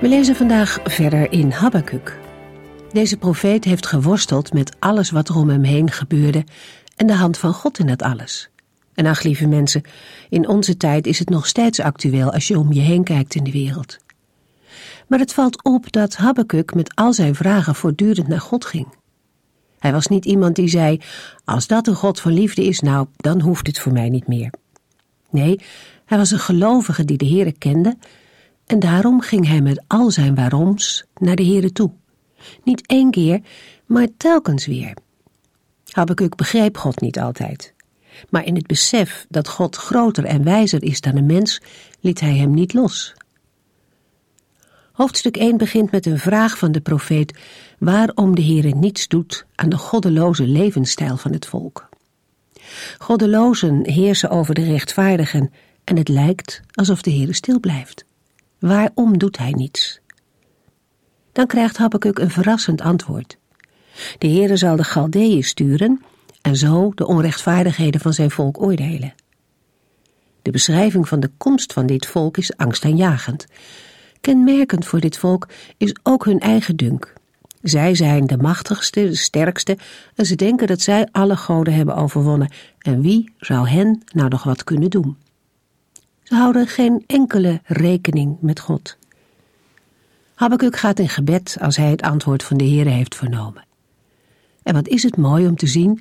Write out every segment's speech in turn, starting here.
We lezen vandaag verder in Habakkuk. Deze profeet heeft geworsteld met alles wat er om hem heen gebeurde en de hand van God in dat alles. En ach, lieve mensen, in onze tijd is het nog steeds actueel als je om je heen kijkt in de wereld. Maar het valt op dat Habakkuk met al zijn vragen voortdurend naar God ging. Hij was niet iemand die zei: Als dat een God van liefde is, nou, dan hoeft het voor mij niet meer. Nee, hij was een gelovige die de Heere kende en daarom ging hij met al zijn waaroms naar de Heere toe. Niet één keer, maar telkens weer. Habakkuk begreep God niet altijd. Maar in het besef dat God groter en wijzer is dan een mens, liet hij hem niet los. Hoofdstuk 1 begint met een vraag van de profeet waarom de Heere niets doet aan de goddeloze levensstijl van het volk. Goddelozen heersen over de rechtvaardigen en het lijkt alsof de Heere stil blijft. Waarom doet hij niets? Dan krijgt Habakkuk een verrassend antwoord. De Heere zal de Galdeeën sturen en zo de onrechtvaardigheden van zijn volk oordelen. De beschrijving van de komst van dit volk is angstaanjagend. Kenmerkend voor dit volk is ook hun eigen dunk. Zij zijn de machtigste, de sterkste en ze denken dat zij alle goden hebben overwonnen. En wie zou hen nou nog wat kunnen doen? Ze houden geen enkele rekening met God. Habakkuk gaat in gebed als hij het antwoord van de Heere heeft vernomen. En wat is het mooi om te zien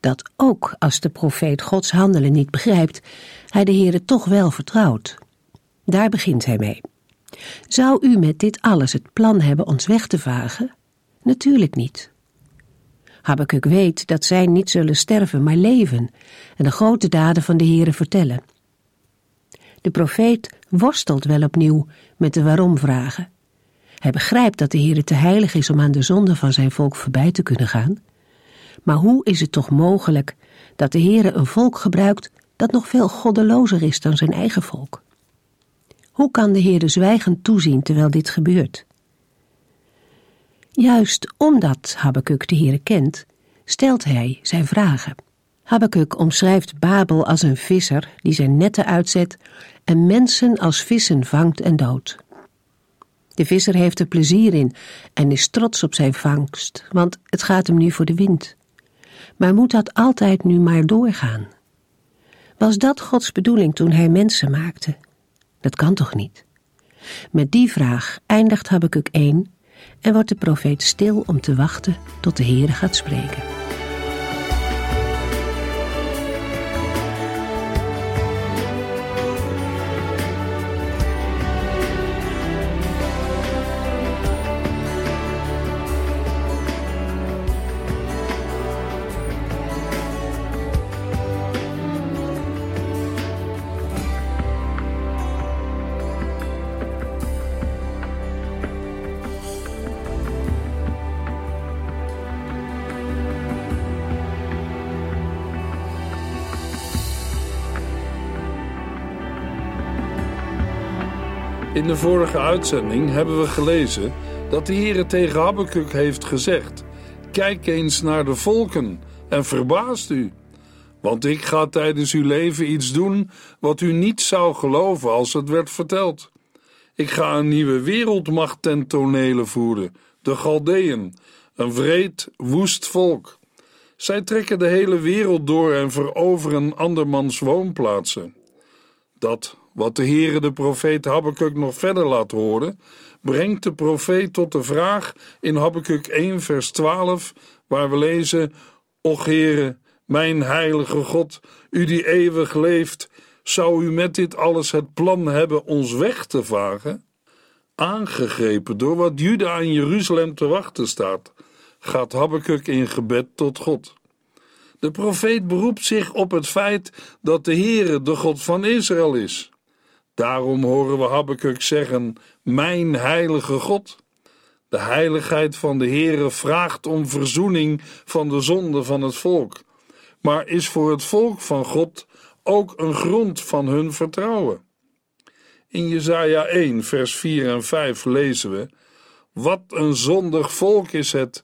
dat ook als de profeet Gods handelen niet begrijpt, hij de Heere toch wel vertrouwt. Daar begint hij mee. Zou u met dit alles het plan hebben ons weg te vagen? Natuurlijk niet. Habakkuk weet dat zij niet zullen sterven, maar leven en de grote daden van de Heere vertellen. De profeet worstelt wel opnieuw met de waarom-vragen. Hij begrijpt dat de Heer te heilig is om aan de zonde van zijn volk voorbij te kunnen gaan. Maar hoe is het toch mogelijk dat de Heer een volk gebruikt dat nog veel goddelozer is dan zijn eigen volk? Hoe kan de Heer zwijgend toezien terwijl dit gebeurt? Juist omdat Habakkuk de Heer kent, stelt hij zijn vragen. Habakuk omschrijft Babel als een visser die zijn netten uitzet en mensen als vissen vangt en doodt. De visser heeft er plezier in en is trots op zijn vangst, want het gaat hem nu voor de wind. Maar moet dat altijd nu maar doorgaan? Was dat Gods bedoeling toen hij mensen maakte? Dat kan toch niet? Met die vraag eindigt Habakuk 1 en wordt de profeet stil om te wachten tot de Heere gaat spreken. In de vorige uitzending hebben we gelezen dat de Heere tegen Habakkuk heeft gezegd: Kijk eens naar de volken en verbaast u. Want ik ga tijdens uw leven iets doen wat u niet zou geloven als het werd verteld. Ik ga een nieuwe wereldmacht ten tonele voeren, de Galdeën, een vreed, woest volk. Zij trekken de hele wereld door en veroveren andermans woonplaatsen. Dat wat de Heere de profeet Habakkuk nog verder laat horen, brengt de profeet tot de vraag in Habakkuk 1 vers 12, waar we lezen, Och Heere, mijn heilige God, u die eeuwig leeft, zou u met dit alles het plan hebben ons weg te vagen? Aangegrepen door wat Juda en Jeruzalem te wachten staat, gaat Habakkuk in gebed tot God. De profeet beroept zich op het feit dat de Heere de God van Israël is. Daarom horen we Habakkuk zeggen: Mijn heilige God. De heiligheid van de Heere vraagt om verzoening van de zonde van het volk, maar is voor het volk van God ook een grond van hun vertrouwen. In Jesaja 1, vers 4 en 5 lezen we: Wat een zondig volk is het!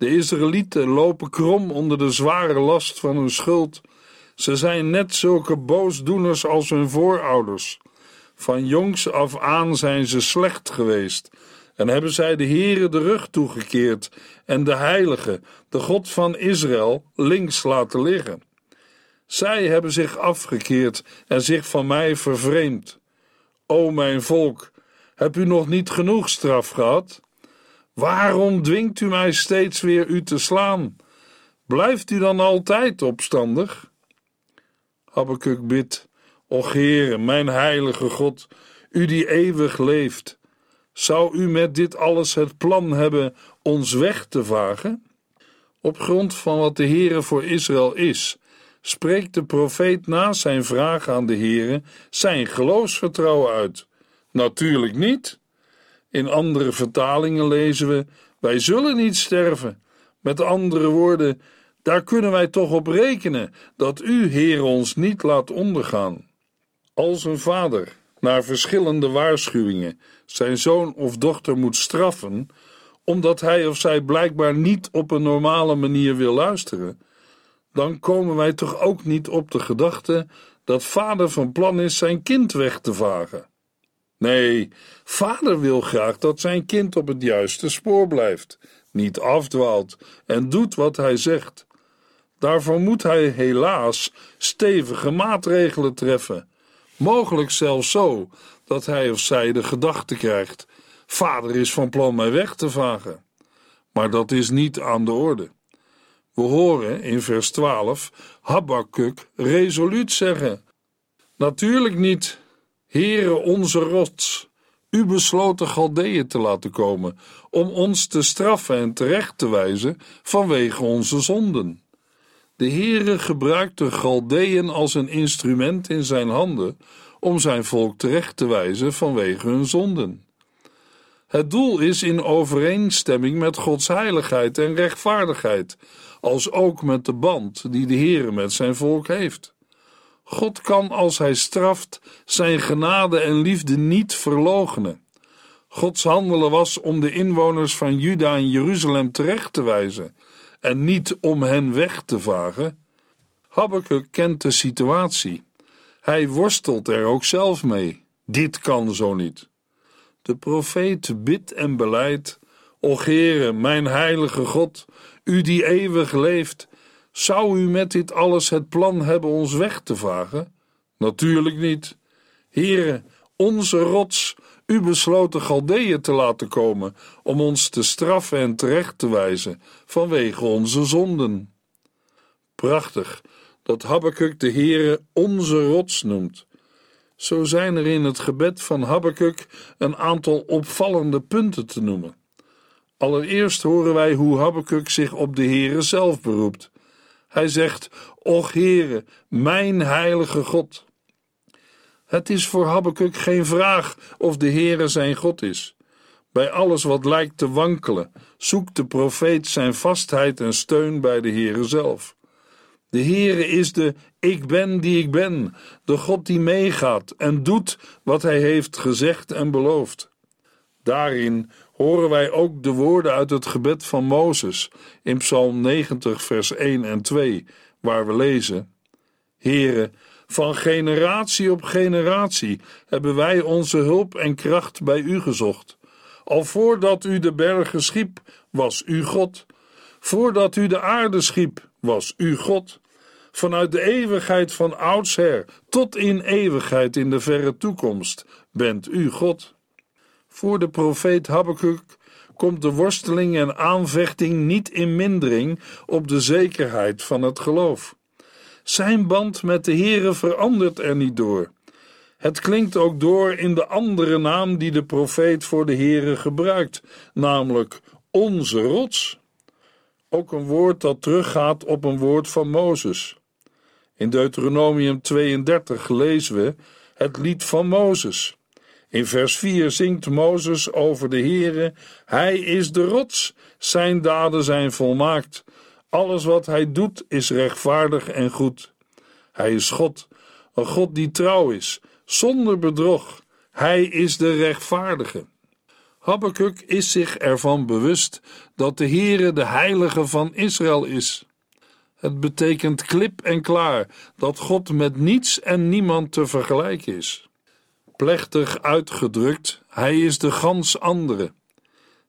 De Israëlieten lopen krom onder de zware last van hun schuld. Ze zijn net zulke boosdoeners als hun voorouders. Van jongs af aan zijn ze slecht geweest en hebben zij de Heere de rug toegekeerd en de Heilige, de God van Israël, links laten liggen. Zij hebben zich afgekeerd en zich van mij vervreemd. O mijn volk, heb u nog niet genoeg straf gehad? Waarom dwingt u mij steeds weer u te slaan? Blijft u dan altijd opstandig? Habakkuk bidt, Och Heere, mijn heilige God, u die eeuwig leeft, zou u met dit alles het plan hebben ons weg te vagen? Op grond van wat de Heere voor Israël is, spreekt de profeet na zijn vraag aan de Heere zijn geloofsvertrouwen uit. Natuurlijk niet. In andere vertalingen lezen we: Wij zullen niet sterven. Met andere woorden, daar kunnen wij toch op rekenen dat u, Heer, ons niet laat ondergaan. Als een vader, na verschillende waarschuwingen, zijn zoon of dochter moet straffen, omdat hij of zij blijkbaar niet op een normale manier wil luisteren, dan komen wij toch ook niet op de gedachte dat vader van plan is zijn kind weg te vagen. Nee, vader wil graag dat zijn kind op het juiste spoor blijft, niet afdwaalt en doet wat hij zegt. Daarvoor moet hij helaas stevige maatregelen treffen, mogelijk zelfs zo dat hij of zij de gedachte krijgt: vader is van plan mij weg te vagen. Maar dat is niet aan de orde. We horen in vers 12 Habakkuk resoluut zeggen: Natuurlijk niet, Heere onze rots, u besloot de te laten komen om ons te straffen en terecht te wijzen vanwege onze zonden. De Heere gebruikt de Galdeeën als een instrument in zijn handen om zijn volk terecht te wijzen vanwege hun zonden. Het doel is in overeenstemming met Gods heiligheid en rechtvaardigheid, als ook met de band die de Heere met zijn volk heeft. God kan als hij straft zijn genade en liefde niet verloochenen. Gods handelen was om de inwoners van Juda en Jeruzalem terecht te wijzen en niet om hen weg te vagen. Habakkuk kent de situatie. Hij worstelt er ook zelf mee. Dit kan zo niet. De profeet bidt en beleidt: O Heere, mijn heilige God, u die eeuwig leeft, zou u met dit alles het plan hebben ons weg te vagen? Natuurlijk niet. Heere, onze rots, u besloot de te laten komen om ons te straffen en terecht te wijzen vanwege onze zonden. Prachtig dat Habakkuk de Heere onze rots noemt. Zo zijn er in het gebed van Habakkuk een aantal opvallende punten te noemen. Allereerst horen wij hoe Habakkuk zich op de Heere zelf beroept. Hij zegt: Och Heere, mijn heilige God. Het is voor Habakkuk geen vraag of de Heere zijn God is. Bij alles wat lijkt te wankelen, zoekt de profeet zijn vastheid en steun bij de Heere zelf. De Heere is de ik ben die ik ben, de God die meegaat en doet wat hij heeft gezegd en beloofd. Daarin horen wij ook de woorden uit het gebed van Mozes in Psalm 90 vers 1 en 2, waar we lezen: Heere, van generatie op generatie hebben wij onze hulp en kracht bij u gezocht. Al voordat u de bergen schiep, was u God. Voordat u de aarde schiep, was u God. Vanuit de eeuwigheid van oudsher tot in eeuwigheid in de verre toekomst bent u God. Voor de profeet Habakkuk komt de worsteling en aanvechting niet in mindering op de zekerheid van het geloof. Zijn band met de Heere verandert er niet door. Het klinkt ook door in de andere naam die de profeet voor de Heere gebruikt, namelijk onze rots. Ook een woord dat teruggaat op een woord van Mozes. In Deuteronomium 32 lezen we het lied van Mozes. In vers 4 zingt Mozes over de Heere: Hij is de rots, zijn daden zijn volmaakt. Alles wat hij doet is rechtvaardig en goed. Hij is God, een God die trouw is, zonder bedrog. Hij is de rechtvaardige. Habakkuk is zich ervan bewust dat de Heere de heilige van Israël is. Het betekent klip en klaar dat God met niets en niemand te vergelijken is. Plechtig uitgedrukt, hij is de gans andere.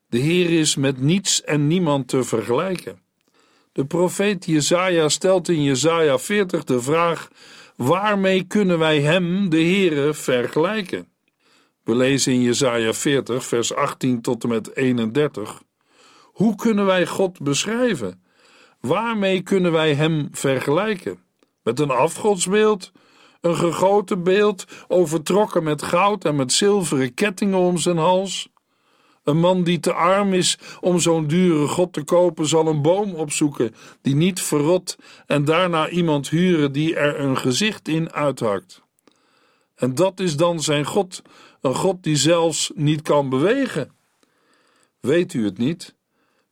De Heer is met niets en niemand te vergelijken. De profeet Jezaja stelt in Jezaja 40 de vraag: waarmee kunnen wij hem, de Heere, vergelijken? We lezen in Jesaja 40, vers 18 tot en met 31. Hoe kunnen wij God beschrijven? Waarmee kunnen wij hem vergelijken? Met een afgodsbeeld? Een gegoten beeld, overtrokken met goud en met zilveren kettingen om zijn hals? Een man die te arm is om zo'n dure God te kopen, zal een boom opzoeken die niet verrot en daarna iemand huren die er een gezicht in uithakt. En dat is dan zijn God, een God die zelfs niet kan bewegen. Weet u het niet?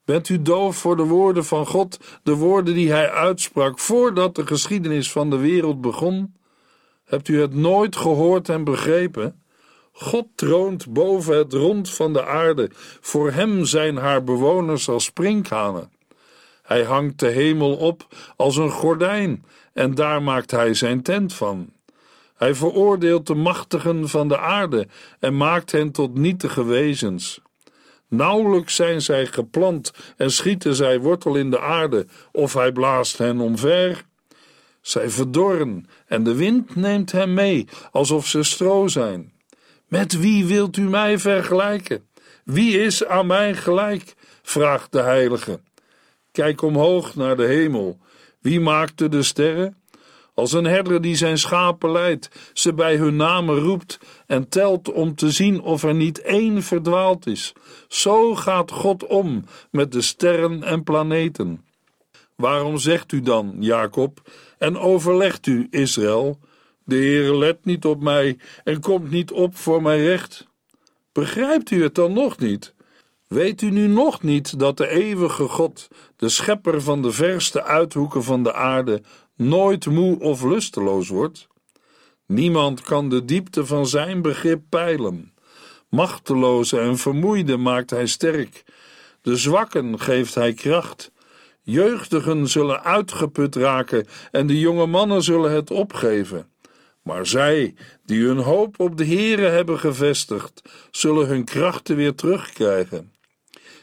Bent u doof voor de woorden van God, de woorden die hij uitsprak voordat de geschiedenis van de wereld begon? Hebt u het nooit gehoord en begrepen? God troont boven het rond van de aarde, voor hem zijn haar bewoners als sprinkhanen. Hij hangt de hemel op als een gordijn, en daar maakt hij zijn tent van. Hij veroordeelt de machtigen van de aarde en maakt hen tot nietige wezens. Nauwelijks zijn zij geplant en schieten zij wortel in de aarde, of hij blaast hen omver. Zij verdorren en de wind neemt hen mee, alsof ze stro zijn. Met wie wilt u mij vergelijken? Wie is aan mij gelijk? vraagt de heilige. Kijk omhoog naar de hemel. Wie maakte de sterren? Als een herder die zijn schapen leidt, ze bij hun namen roept en telt om te zien of er niet één verdwaald is. Zo gaat God om met de sterren en planeten. Waarom zegt u dan, Jacob, en overlegt u, Israël? De Heere let niet op mij en komt niet op voor mijn recht. Begrijpt u het dan nog niet? Weet u nu nog niet dat de eeuwige God, de schepper van de verste uithoeken van de aarde, nooit moe of lusteloos wordt? Niemand kan de diepte van zijn begrip peilen. Machteloze en vermoeide maakt hij sterk. De zwakken geeft hij kracht. Jeugdigen zullen uitgeput raken en de jonge mannen zullen het opgeven. Maar zij, die hun hoop op de Heere hebben gevestigd, zullen hun krachten weer terugkrijgen.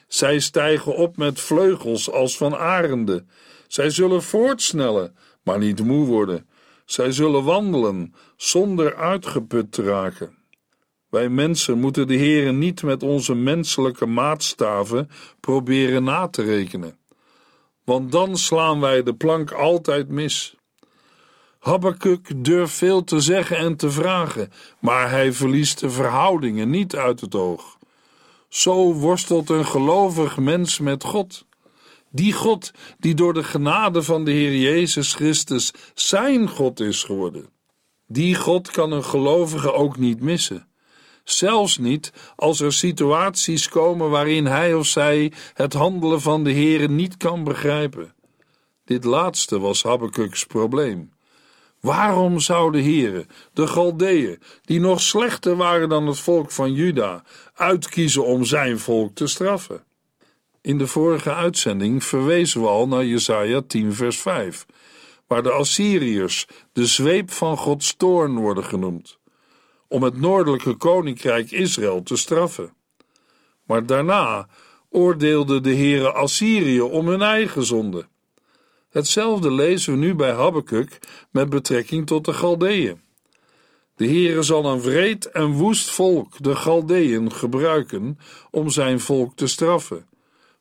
Zij stijgen op met vleugels als van arenden. Zij zullen voortsnellen, maar niet moe worden. Zij zullen wandelen zonder uitgeput te raken. Wij mensen moeten de Heere niet met onze menselijke maatstaven proberen na te rekenen, want dan slaan wij de plank altijd mis. Habakkuk durft veel te zeggen en te vragen, maar hij verliest de verhoudingen niet uit het oog. Zo worstelt een gelovig mens met God. Die God die door de genade van de Heer Jezus Christus zijn God is geworden. Die God kan een gelovige ook niet missen. Zelfs niet als er situaties komen waarin hij of zij het handelen van de Heer niet kan begrijpen. Dit laatste was Habakkuk's probleem. Waarom zou de Heere, de Galdeeën, die nog slechter waren dan het volk van Juda, uitkiezen om zijn volk te straffen? In de vorige uitzending verwezen we al naar Jesaja 10 vers 5, waar de Assyriërs de zweep van Gods toorn worden genoemd, om het noordelijke koninkrijk Israël te straffen. Maar daarna oordeelde de Heere Assyrië om hun eigen zonde. Hetzelfde lezen we nu bij Habakkuk met betrekking tot de Galdeeën. De Heere zal een wreed en woest volk, de Galdeeën, gebruiken om zijn volk te straffen.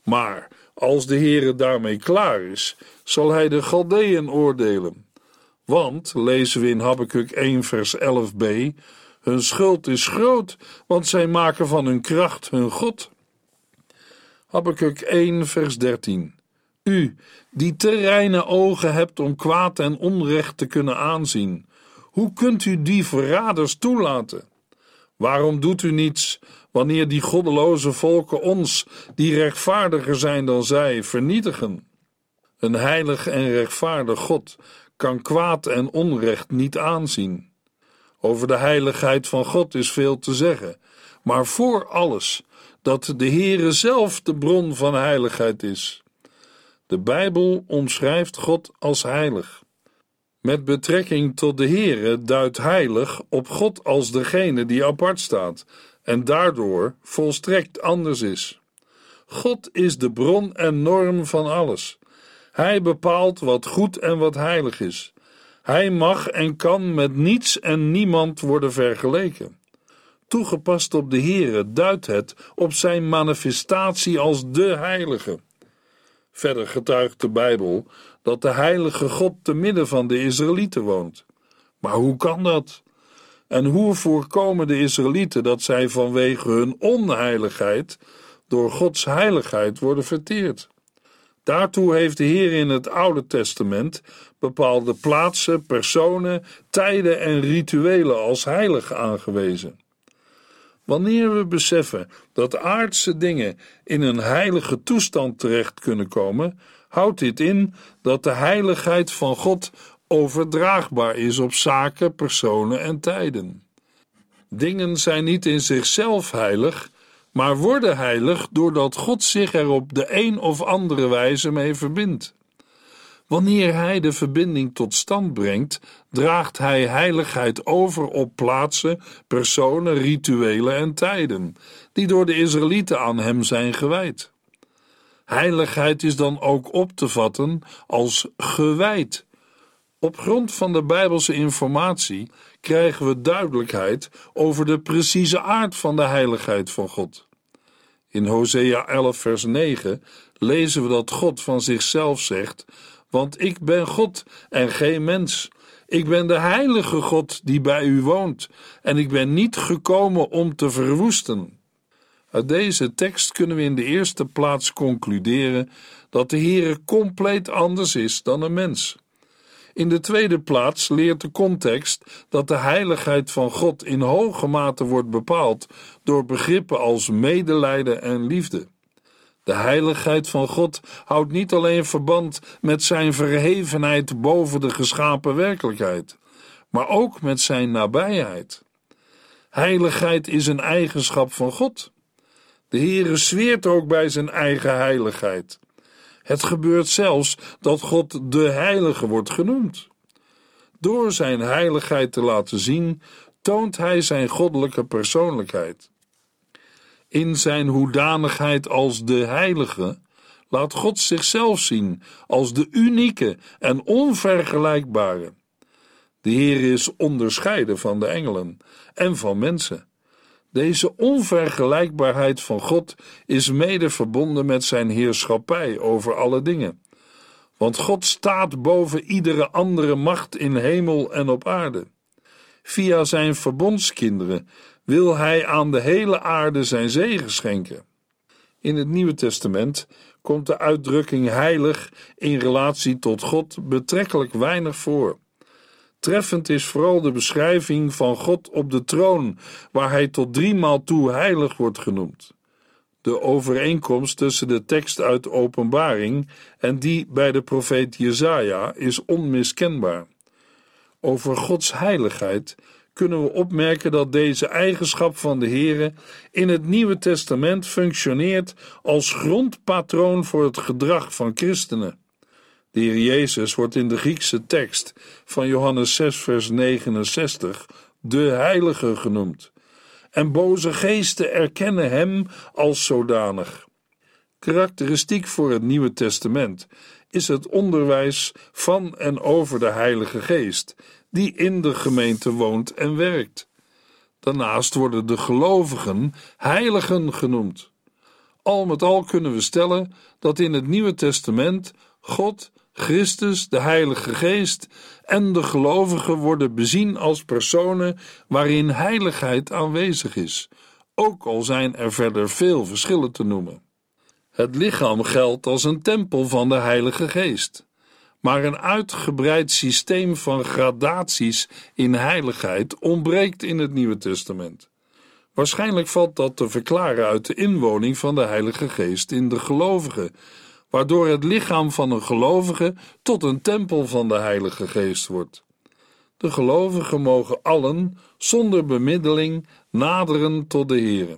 Maar als de Heere daarmee klaar is, zal hij de Galdeeën oordelen. Want, lezen we in Habakkuk 1 vers 11b, hun schuld is groot, want zij maken van hun kracht hun God. Habakkuk 1 vers 13 U, die te reine ogen hebt om kwaad en onrecht te kunnen aanzien, hoe kunt u die verraders toelaten? Waarom doet u niets wanneer die goddeloze volken ons, die rechtvaardiger zijn dan zij, vernietigen? Een heilig en rechtvaardig God kan kwaad en onrecht niet aanzien. Over de heiligheid van God is veel te zeggen, maar voor alles dat de Heere zelf de bron van heiligheid is. De Bijbel omschrijft God als heilig. Met betrekking tot de Heere duidt heilig op God als degene die apart staat en daardoor volstrekt anders is. God is de bron en norm van alles. Hij bepaalt wat goed en wat heilig is. Hij mag en kan met niets en niemand worden vergeleken. Toegepast op de Heere duidt het op zijn manifestatie als de Heilige. Verder getuigt de Bijbel dat de Heilige God te midden van de Israëlieten woont. Maar hoe kan dat? En hoe voorkomen de Israëlieten dat zij vanwege hun onheiligheid door Gods heiligheid worden verteerd? Daartoe heeft de Heer in het Oude Testament bepaalde plaatsen, personen, tijden en rituelen als heilig aangewezen. Wanneer we beseffen dat aardse dingen in een heilige toestand terecht kunnen komen, houdt dit in dat de heiligheid van God overdraagbaar is op zaken, personen en tijden. Dingen zijn niet in zichzelf heilig, maar worden heilig doordat God zich er op de een of andere wijze mee verbindt. Wanneer hij de verbinding tot stand brengt, draagt hij heiligheid over op plaatsen, personen, rituelen en tijden, die door de Israëlieten aan hem zijn gewijd. Heiligheid is dan ook op te vatten als gewijd. Op grond van de Bijbelse informatie krijgen we duidelijkheid over de precieze aard van de heiligheid van God. In Hosea 11, vers 9 lezen we dat God van zichzelf zegt: Want ik ben God en geen mens. Ik ben de heilige God die bij u woont, en ik ben niet gekomen om te verwoesten. Uit deze tekst kunnen we in de eerste plaats concluderen dat de Heere compleet anders is dan een mens. In de tweede plaats leert de context dat de heiligheid van God in hoge mate wordt bepaald door begrippen als medelijden en liefde. De heiligheid van God houdt niet alleen verband met zijn verhevenheid boven de geschapen werkelijkheid, maar ook met zijn nabijheid. Heiligheid is een eigenschap van God. De Heere zweert ook bij zijn eigen heiligheid. Het gebeurt zelfs dat God de Heilige wordt genoemd. Door zijn heiligheid te laten zien, toont hij zijn goddelijke persoonlijkheid. In zijn hoedanigheid als de Heilige laat God zichzelf zien als de unieke en onvergelijkbare. De Heer is onderscheiden van de engelen en van mensen. Deze onvergelijkbaarheid van God is mede verbonden met zijn heerschappij over alle dingen. Want God staat boven iedere andere macht in hemel en op aarde. Via zijn verbondskinderen wil hij aan de hele aarde zijn zegen schenken. In het Nieuwe Testament komt de uitdrukking heilig in relatie tot God betrekkelijk weinig voor. Treffend is vooral de beschrijving van God op de troon, waar hij tot driemaal toe heilig wordt genoemd. De overeenkomst tussen de tekst uit de Openbaring en die bij de profeet Jesaja is onmiskenbaar. Over Gods heiligheid kunnen we opmerken dat deze eigenschap van de Heere in het Nieuwe Testament functioneert als grondpatroon voor het gedrag van christenen. De Heer Jezus wordt in de Griekse tekst van Johannes 6, vers 69 de Heilige genoemd. En boze geesten erkennen hem als zodanig. Karakteristiek voor het Nieuwe Testament is het onderwijs van en over de Heilige Geest, die in de gemeente woont en werkt. Daarnaast worden de gelovigen heiligen genoemd. Al met al kunnen we stellen dat in het Nieuwe Testament God Christus, de Heilige Geest en de gelovigen worden bezien als personen waarin heiligheid aanwezig is, ook al zijn er verder veel verschillen te noemen. Het lichaam geldt als een tempel van de Heilige Geest, maar een uitgebreid systeem van gradaties in heiligheid ontbreekt in het Nieuwe Testament. Waarschijnlijk valt dat te verklaren uit de inwoning van de Heilige Geest in de gelovigen, waardoor het lichaam van een gelovige tot een tempel van de Heilige Geest wordt. De gelovigen mogen allen, zonder bemiddeling, naderen tot de Heer.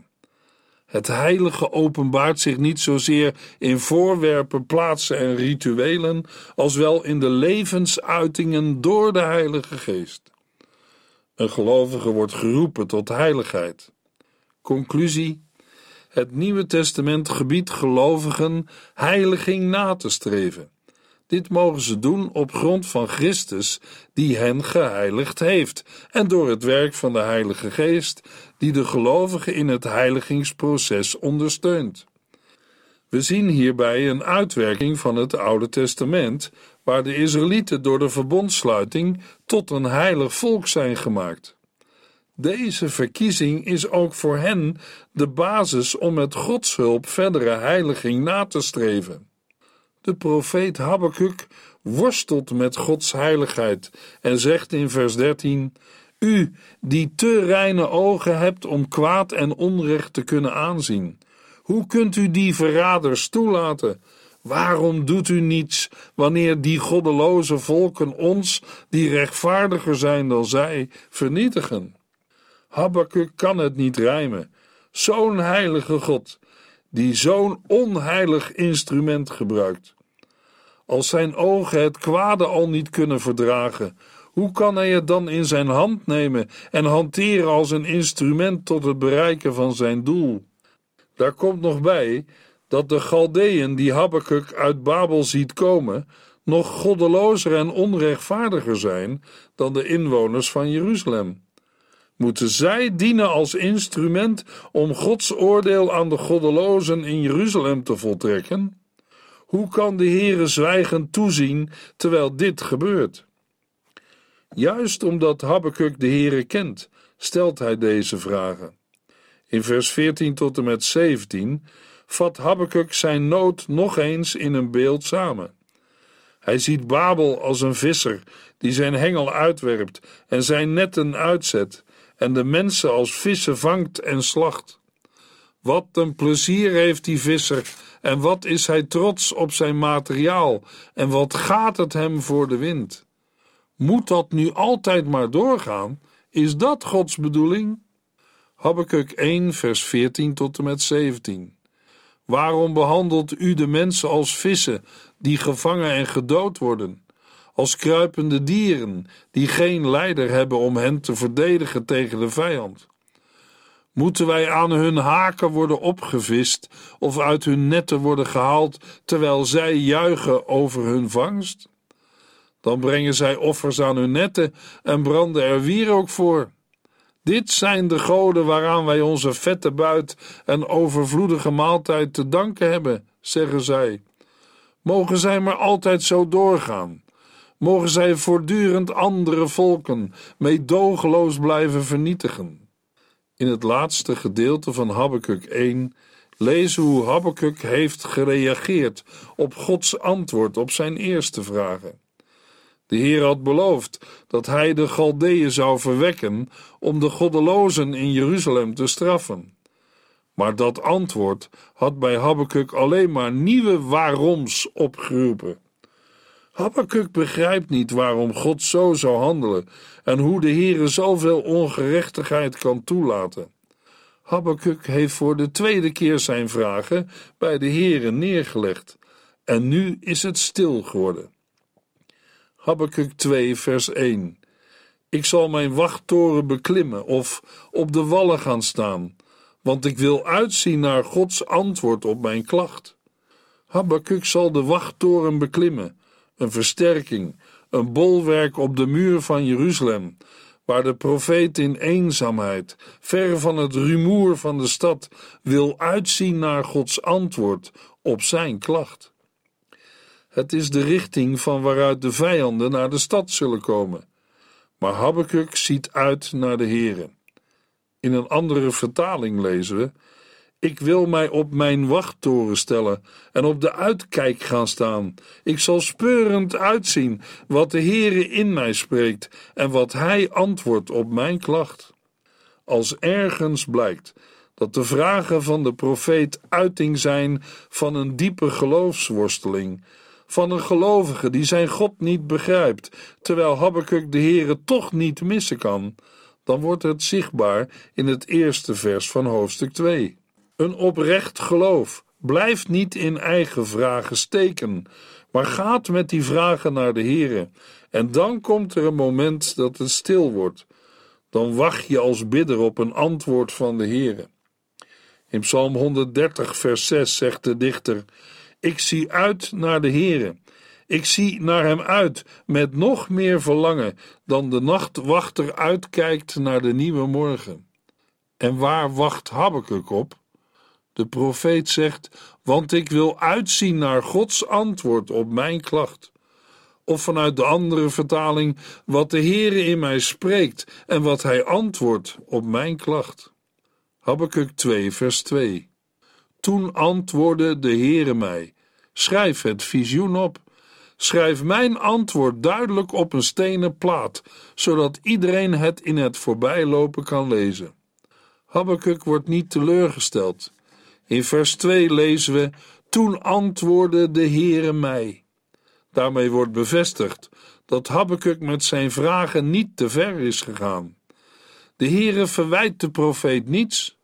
Het heilige openbaart zich niet zozeer in voorwerpen, plaatsen en rituelen, als wel in de levensuitingen door de Heilige Geest. Een gelovige wordt geroepen tot heiligheid. Conclusie: Het Nieuwe Testament gebiedt gelovigen heiliging na te streven. Dit mogen ze doen op grond van Christus, die hen geheiligd heeft, en door het werk van de Heilige Geest, die de gelovigen in het heiligingsproces ondersteunt. We zien hierbij een uitwerking van het Oude Testament, waar de Israëlieten door de verbondsluiting tot een heilig volk zijn gemaakt. Deze verkiezing is ook voor hen de basis om met Gods hulp verdere heiliging na te streven. De profeet Habakuk worstelt met Gods heiligheid en zegt in vers 13: U die te reine ogen hebt om kwaad en onrecht te kunnen aanzien, hoe kunt u die verraders toelaten? Waarom doet u niets wanneer die goddeloze volken ons, die rechtvaardiger zijn dan zij, vernietigen? Habakkuk kan het niet rijmen. Zo'n heilige God, die zo'n onheilig instrument gebruikt. Als zijn ogen het kwade al niet kunnen verdragen, hoe kan hij het dan in zijn hand nemen en hanteren als een instrument tot het bereiken van zijn doel? Daar komt nog bij dat de Galdeën die Habakkuk uit Babel ziet komen, nog goddelozer en onrechtvaardiger zijn dan de inwoners van Jeruzalem. Moeten zij dienen als instrument om Gods oordeel aan de goddelozen in Jeruzalem te voltrekken? Hoe kan de Heere zwijgend toezien terwijl dit gebeurt? Juist omdat Habakkuk de Heere kent, stelt hij deze vragen. In vers 14 tot en met 17 vat Habakkuk zijn nood nog eens in een beeld samen. Hij ziet Babel als een visser die zijn hengel uitwerpt en zijn netten uitzet en de mensen als vissen vangt en slacht. Wat een plezier heeft die visser en wat is hij trots op zijn materiaal en wat gaat het hem voor de wind. Moet dat nu altijd maar doorgaan? Is dat Gods bedoeling? Habakkuk 1 vers 14 tot en met 17 Waarom behandelt u de mensen als vissen die gevangen en gedood worden? als kruipende dieren die geen leider hebben om hen te verdedigen tegen de vijand. Moeten wij aan hun haken worden opgevist of uit hun netten worden gehaald terwijl zij juichen over hun vangst? Dan brengen zij offers aan hun netten en branden er wierook voor. Dit zijn de goden waaraan wij onze vette buit en overvloedige maaltijd te danken hebben, zeggen zij. Mogen zij maar altijd zo doorgaan mogen zij voortdurend andere volken meedogenloos blijven vernietigen. In het laatste gedeelte van Habakkuk 1 lezen hoe Habakkuk heeft gereageerd op Gods antwoord op zijn eerste vragen. De Heer had beloofd dat hij de Galdeeën zou verwekken om de goddelozen in Jeruzalem te straffen. Maar dat antwoord had bij Habakkuk alleen maar nieuwe waaroms opgeroepen. Habakkuk begrijpt niet waarom God zo zou handelen en hoe de Heere zoveel ongerechtigheid kan toelaten. Habakkuk heeft voor de tweede keer zijn vragen bij de Heere neergelegd en nu is het stil geworden. Habakkuk 2 vers 1 Ik zal mijn wachttoren beklimmen of op de wallen gaan staan, want ik wil uitzien naar Gods antwoord op mijn klacht. Habakkuk zal de wachttoren beklimmen een versterking, een bolwerk op de muur van Jeruzalem, waar de profeet in eenzaamheid, ver van het rumoer van de stad, wil uitzien naar Gods antwoord op zijn klacht. Het is de richting van waaruit de vijanden naar de stad zullen komen. Maar Habakkuk ziet uit naar de Heere. In een andere vertaling lezen we: ik wil mij op mijn wachttoren stellen en op de uitkijk gaan staan. Ik zal speurend uitzien wat de Heere in mij spreekt en wat Hij antwoordt op mijn klacht. als ergens blijkt dat de vragen van de profeet uiting zijn van een diepe geloofsworsteling, van een gelovige die zijn God niet begrijpt, terwijl Habakkuk de Heere toch niet missen kan, dan wordt het zichtbaar in het eerste vers van hoofdstuk 2. Een oprecht geloof blijft niet in eigen vragen steken, maar gaat met die vragen naar de Heere. En dan komt er een moment dat het stil wordt. Dan wacht je als bidder op een antwoord van de Heere. In Psalm 130, vers 6 zegt de dichter: Ik zie uit naar de Heere. Ik zie naar hem uit met nog meer verlangen dan de nachtwachter uitkijkt naar de nieuwe morgen. En waar wacht Habakkuk op? De profeet zegt: Want ik wil uitzien naar Gods antwoord op mijn klacht. Of vanuit de andere vertaling: Wat de Heere in mij spreekt en wat hij antwoordt op mijn klacht. Habakkuk 2, vers 2. Toen antwoordde de Heere mij: Schrijf het visioen op. Schrijf mijn antwoord duidelijk op een stenen plaat, zodat iedereen het in het voorbijlopen kan lezen. Habakkuk wordt niet teleurgesteld. In vers 2 lezen we: Toen antwoordde de Heere mij. Daarmee wordt bevestigd dat Habakkuk met zijn vragen niet te ver is gegaan. De Heere verwijt de profeet niets.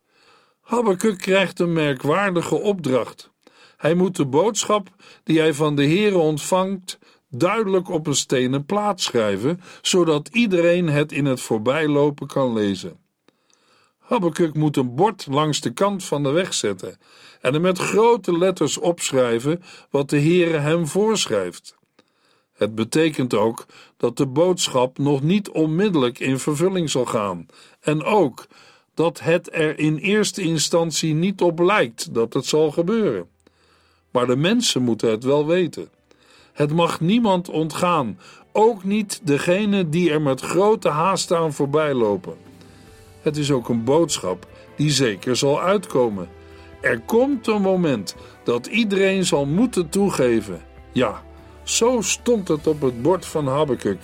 Habakkuk krijgt een merkwaardige opdracht. Hij moet de boodschap die hij van de Heere ontvangt duidelijk op een stenen plaat schrijven, zodat iedereen het in het voorbijlopen kan lezen. Habakkuk moet een bord langs de kant van de weg zetten en er met grote letters opschrijven wat de Heere hem voorschrijft. Het betekent ook dat de boodschap nog niet onmiddellijk in vervulling zal gaan en ook dat het er in eerste instantie niet op lijkt dat het zal gebeuren. Maar de mensen moeten het wel weten. Het mag niemand ontgaan, ook niet degene die er met grote haast aan voorbij lopen. Het is ook een boodschap die zeker zal uitkomen. Er komt een moment dat iedereen zal moeten toegeven. Ja, zo stond het op het bord van Habakkuk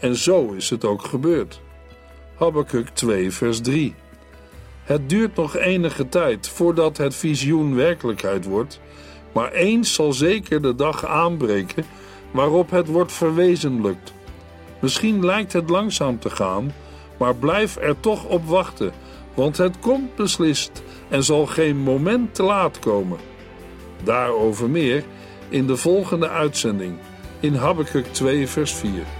en zo is het ook gebeurd. Habakkuk 2 vers 3 Het duurt nog enige tijd voordat het visioen werkelijkheid wordt, maar eens zal zeker de dag aanbreken waarop het wordt verwezenlijkt. Misschien lijkt het langzaam te gaan, maar blijf er toch op wachten, want het komt beslist en zal geen moment te laat komen. Daarover meer in de volgende uitzending in Habakkuk 2 vers 4.